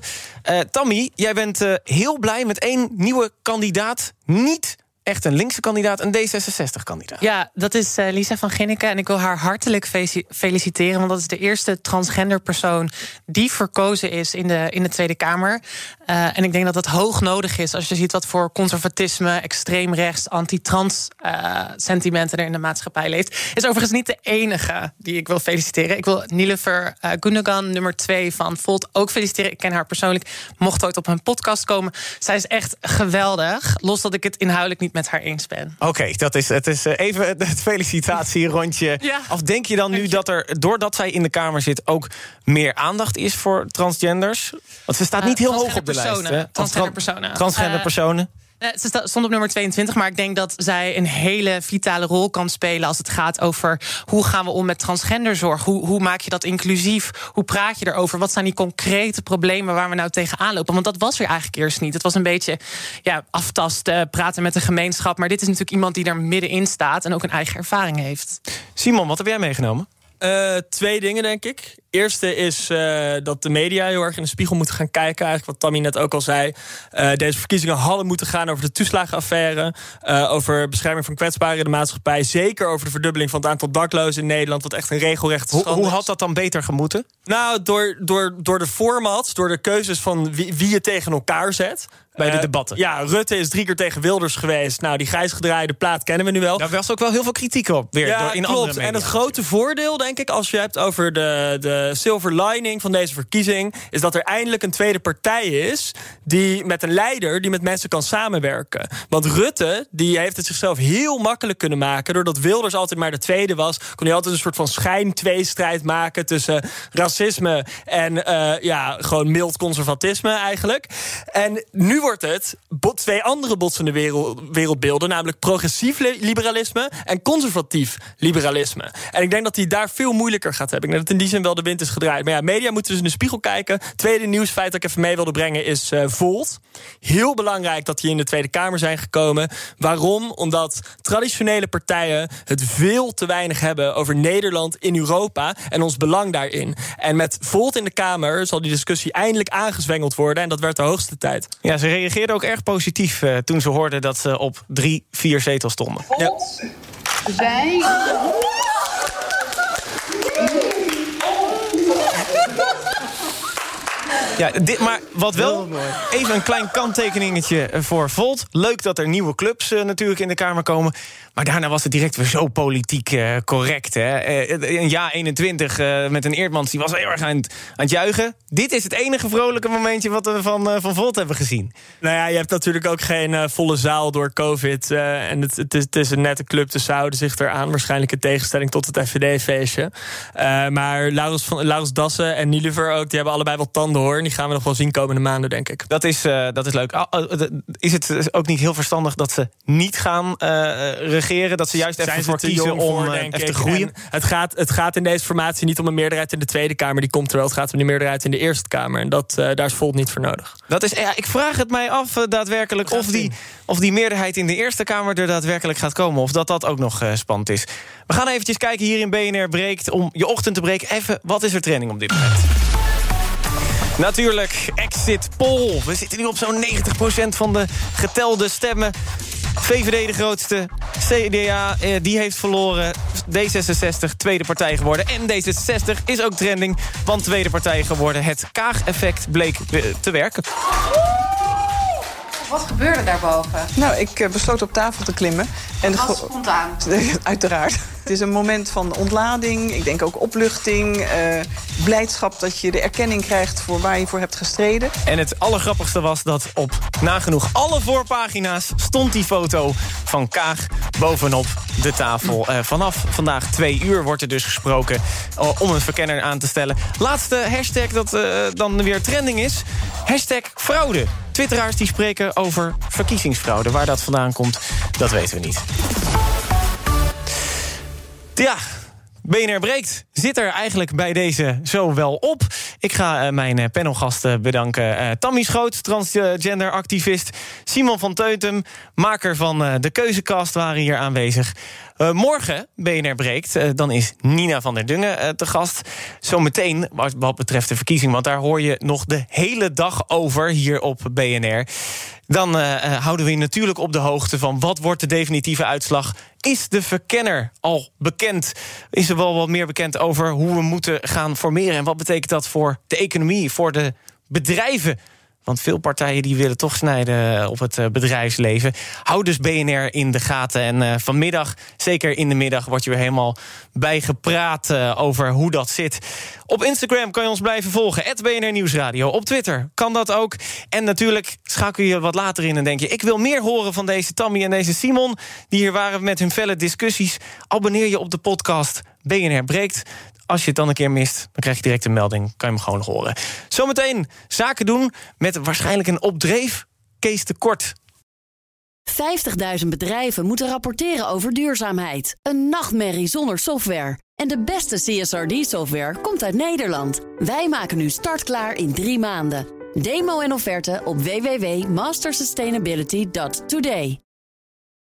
Uh, Tammy, jij bent uh, heel blij met één nieuwe kandidaat. Niet echt een linkse kandidaat, een D66-kandidaat. Ja, dat is uh, Lisa van Ginneke. En ik wil haar hartelijk feliciteren. Want dat is de eerste transgender persoon die verkozen is in de, in de Tweede Kamer. Uh, en ik denk dat dat hoog nodig is als je ziet wat voor conservatisme, extreem rechts, anti-trans uh, sentimenten er in de maatschappij leeft. Is overigens niet de enige die ik wil feliciteren. Ik wil Nilever uh, Gundogan, nummer 2 van Volt, ook feliciteren. Ik ken haar persoonlijk, mocht ooit op hun podcast komen. Zij is echt geweldig. Los dat ik het inhoudelijk niet met haar eens ben. Oké, dat is het is even het felicitatierondje. ja. Of denk je dan nu dat er, doordat zij in de Kamer zit, ook meer aandacht is voor transgenders? Want ze staat niet heel hoog op de lijst. Transgender personen. Transgender personen. Uh, ze stond op nummer 22, maar ik denk dat zij een hele vitale rol kan spelen als het gaat over hoe gaan we om met transgenderzorg? Hoe, hoe maak je dat inclusief? Hoe praat je erover? Wat zijn die concrete problemen waar we nou tegenaan lopen? Want dat was er eigenlijk eerst niet. Het was een beetje ja, aftasten, praten met de gemeenschap. Maar dit is natuurlijk iemand die daar middenin staat en ook een eigen ervaring heeft. Simon, wat heb jij meegenomen? Uh, twee dingen, denk ik. Eerste is uh, dat de media heel erg in de spiegel moeten gaan kijken. Eigenlijk wat Tammy net ook al zei. Uh, deze verkiezingen hadden moeten gaan over de toeslagenaffaire. over bescherming van kwetsbaren in de maatschappij. Zeker over de verdubbeling van het aantal daklozen in Nederland. Wat echt een regelrecht hoe, hoe had dat dan beter gemoeten? Nou, door, door, door de formats, door de keuzes van wie, wie je tegen elkaar zet bij de debatten. Ja, Rutte is drie keer tegen Wilders geweest. Nou, die grijs gedraaide plaat kennen we nu wel. Daar was ook wel heel veel kritiek op. Weer, ja, door in klopt. Andere media. en het grote voordeel, denk ik, als je hebt over de, de silver lining van deze verkiezing, is dat er eindelijk een tweede partij is die met een leider die met mensen kan samenwerken. Want Rutte, die heeft het zichzelf heel makkelijk kunnen maken. Doordat Wilders altijd maar de tweede was, kon hij altijd een soort van schijn-tweestrijd maken tussen racisme en uh, ja, gewoon mild conservatisme eigenlijk. En nu wordt het twee andere botsende wereld, wereldbeelden, namelijk progressief liberalisme en conservatief liberalisme. En ik denk dat hij daar veel moeilijker gaat hebben. Ik denk dat in die zin wel de wind is gedraaid. Maar ja, media moeten dus in de spiegel kijken. Tweede nieuwsfeit dat ik even mee wilde brengen is uh, Volt. Heel belangrijk dat die in de Tweede Kamer zijn gekomen. Waarom? Omdat traditionele partijen het veel te weinig hebben over Nederland in Europa en ons belang daarin. En met Volt in de Kamer zal die discussie eindelijk aangezwengeld worden. En dat werd de hoogste tijd. Ja, ze reageerden ook erg positief uh, toen ze hoorden dat ze op drie, vier zetels stonden. Ja. Wij Ja, dit, maar wat wel, even een klein kanttekeningetje voor Volt. Leuk dat er nieuwe clubs uh, natuurlijk in de Kamer komen. Maar daarna was het direct weer zo politiek uh, correct. Hè? Uh, een jaar 21 met een Eerdmans, die was heel erg aan, aan, het juichen. Dit is het enige vrolijke momentje wat we van, van Volt hebben gezien. Nou ja, je hebt natuurlijk ook geen volle zaal door COVID. en het, het, is, het is een nette club, dus ze houden zich eraan. Waarschijnlijk in tegenstelling tot het FVD-feestje. maar Laurens, van, Laurens Dassen en Nielever ook, die hebben allebei wat tanden hoor. Die gaan we nog wel zien komende maanden, denk ik. Dat is, dat is leuk. Is het ook niet heel verstandig dat ze niet gaan uh, regeren? Dat ze juist even voor kiezen om voor, even te groeien? het gaat, het gaat in deze formatie niet om een meerderheid in de Tweede Kamer. Die komt er wel. Het gaat om de meerderheid in de Eerste Kamer. En dat, uh, daar is Volt niet voor nodig. Dat is, ja, ik vraag het mij af daadwerkelijk of die, of die meerderheid in de Eerste Kamer er daadwerkelijk gaat komen. Of dat dat ook nog spannend is. We gaan eventjes kijken hier in BNR Breekt. Om je ochtend te breken. Even, wat is er training op dit moment? Natuurlijk, exit poll. We zitten nu op zo'n 90% van de getelde stemmen. VVD de grootste, CDA eh, die heeft verloren. D66 tweede partij geworden. En D66 is ook trending, want tweede partij geworden. Het Kaag-effect bleek te werken. Wat gebeurde daarboven? Nou, ik besloot op tafel te klimmen. En was spontaan? Uiteraard. Het is een moment van ontlading, ik denk ook opluchting, uh, blijdschap dat je de erkenning krijgt voor waar je voor hebt gestreden. En het allergrappigste was dat op nagenoeg alle voorpagina's stond die foto van Kaag bovenop de tafel. Uh, vanaf vandaag twee uur wordt er dus gesproken uh, om een verkenner aan te stellen. Laatste hashtag dat dan weer trending is, hashtag fraude. Twitteraars die spreken over verkiezingsfraude. Waar dat vandaan komt, dat weten we niet. Ja, BNR breekt. Zit er eigenlijk bij deze zo wel op. Ik ga uh, mijn uh, panelgasten bedanken. Uh, Tammy Schoot, transgender activist. Simon van Teutem, maker van de Keuzekast, waren hier aanwezig. Morgen, BNR breekt, dan is Nina van der Dungen te gast. Zometeen, wat, wat betreft de verkiezing... want daar hoor je nog de hele dag over hier op BNR... Dan houden we je natuurlijk op de hoogte van wat wordt de definitieve uitslag. Is de verkenner al bekend? Is er wel wat meer bekend over hoe we moeten gaan formeren? En wat betekent dat voor de economie, voor de bedrijven? Want veel partijen die willen toch snijden op het bedrijfsleven. Houd dus BNR in de gaten. En uh, vanmiddag, zeker in de middag, wordt je weer helemaal bijgepraat uh, over hoe dat zit. Op Instagram kan je ons blijven volgen. BNR Nieuwsradio. Op Twitter kan dat ook. En natuurlijk schakel je wat later in en denk je... ik wil meer horen van deze Tammy en deze Simon... die hier waren met hun felle discussies. Abonneer je op de podcast BNR Breekt. Als je het dan een keer mist, dan krijg je direct een melding. Kan je hem gewoon nog horen. Zometeen zaken doen met waarschijnlijk een opdreef. Kees Tekort 50.000 bedrijven moeten rapporteren over duurzaamheid. Een nachtmerrie zonder software. En de beste CSRD-software komt uit Nederland. Wij maken nu startklaar in drie maanden. Demo en offerte op www.mastersustainability.today.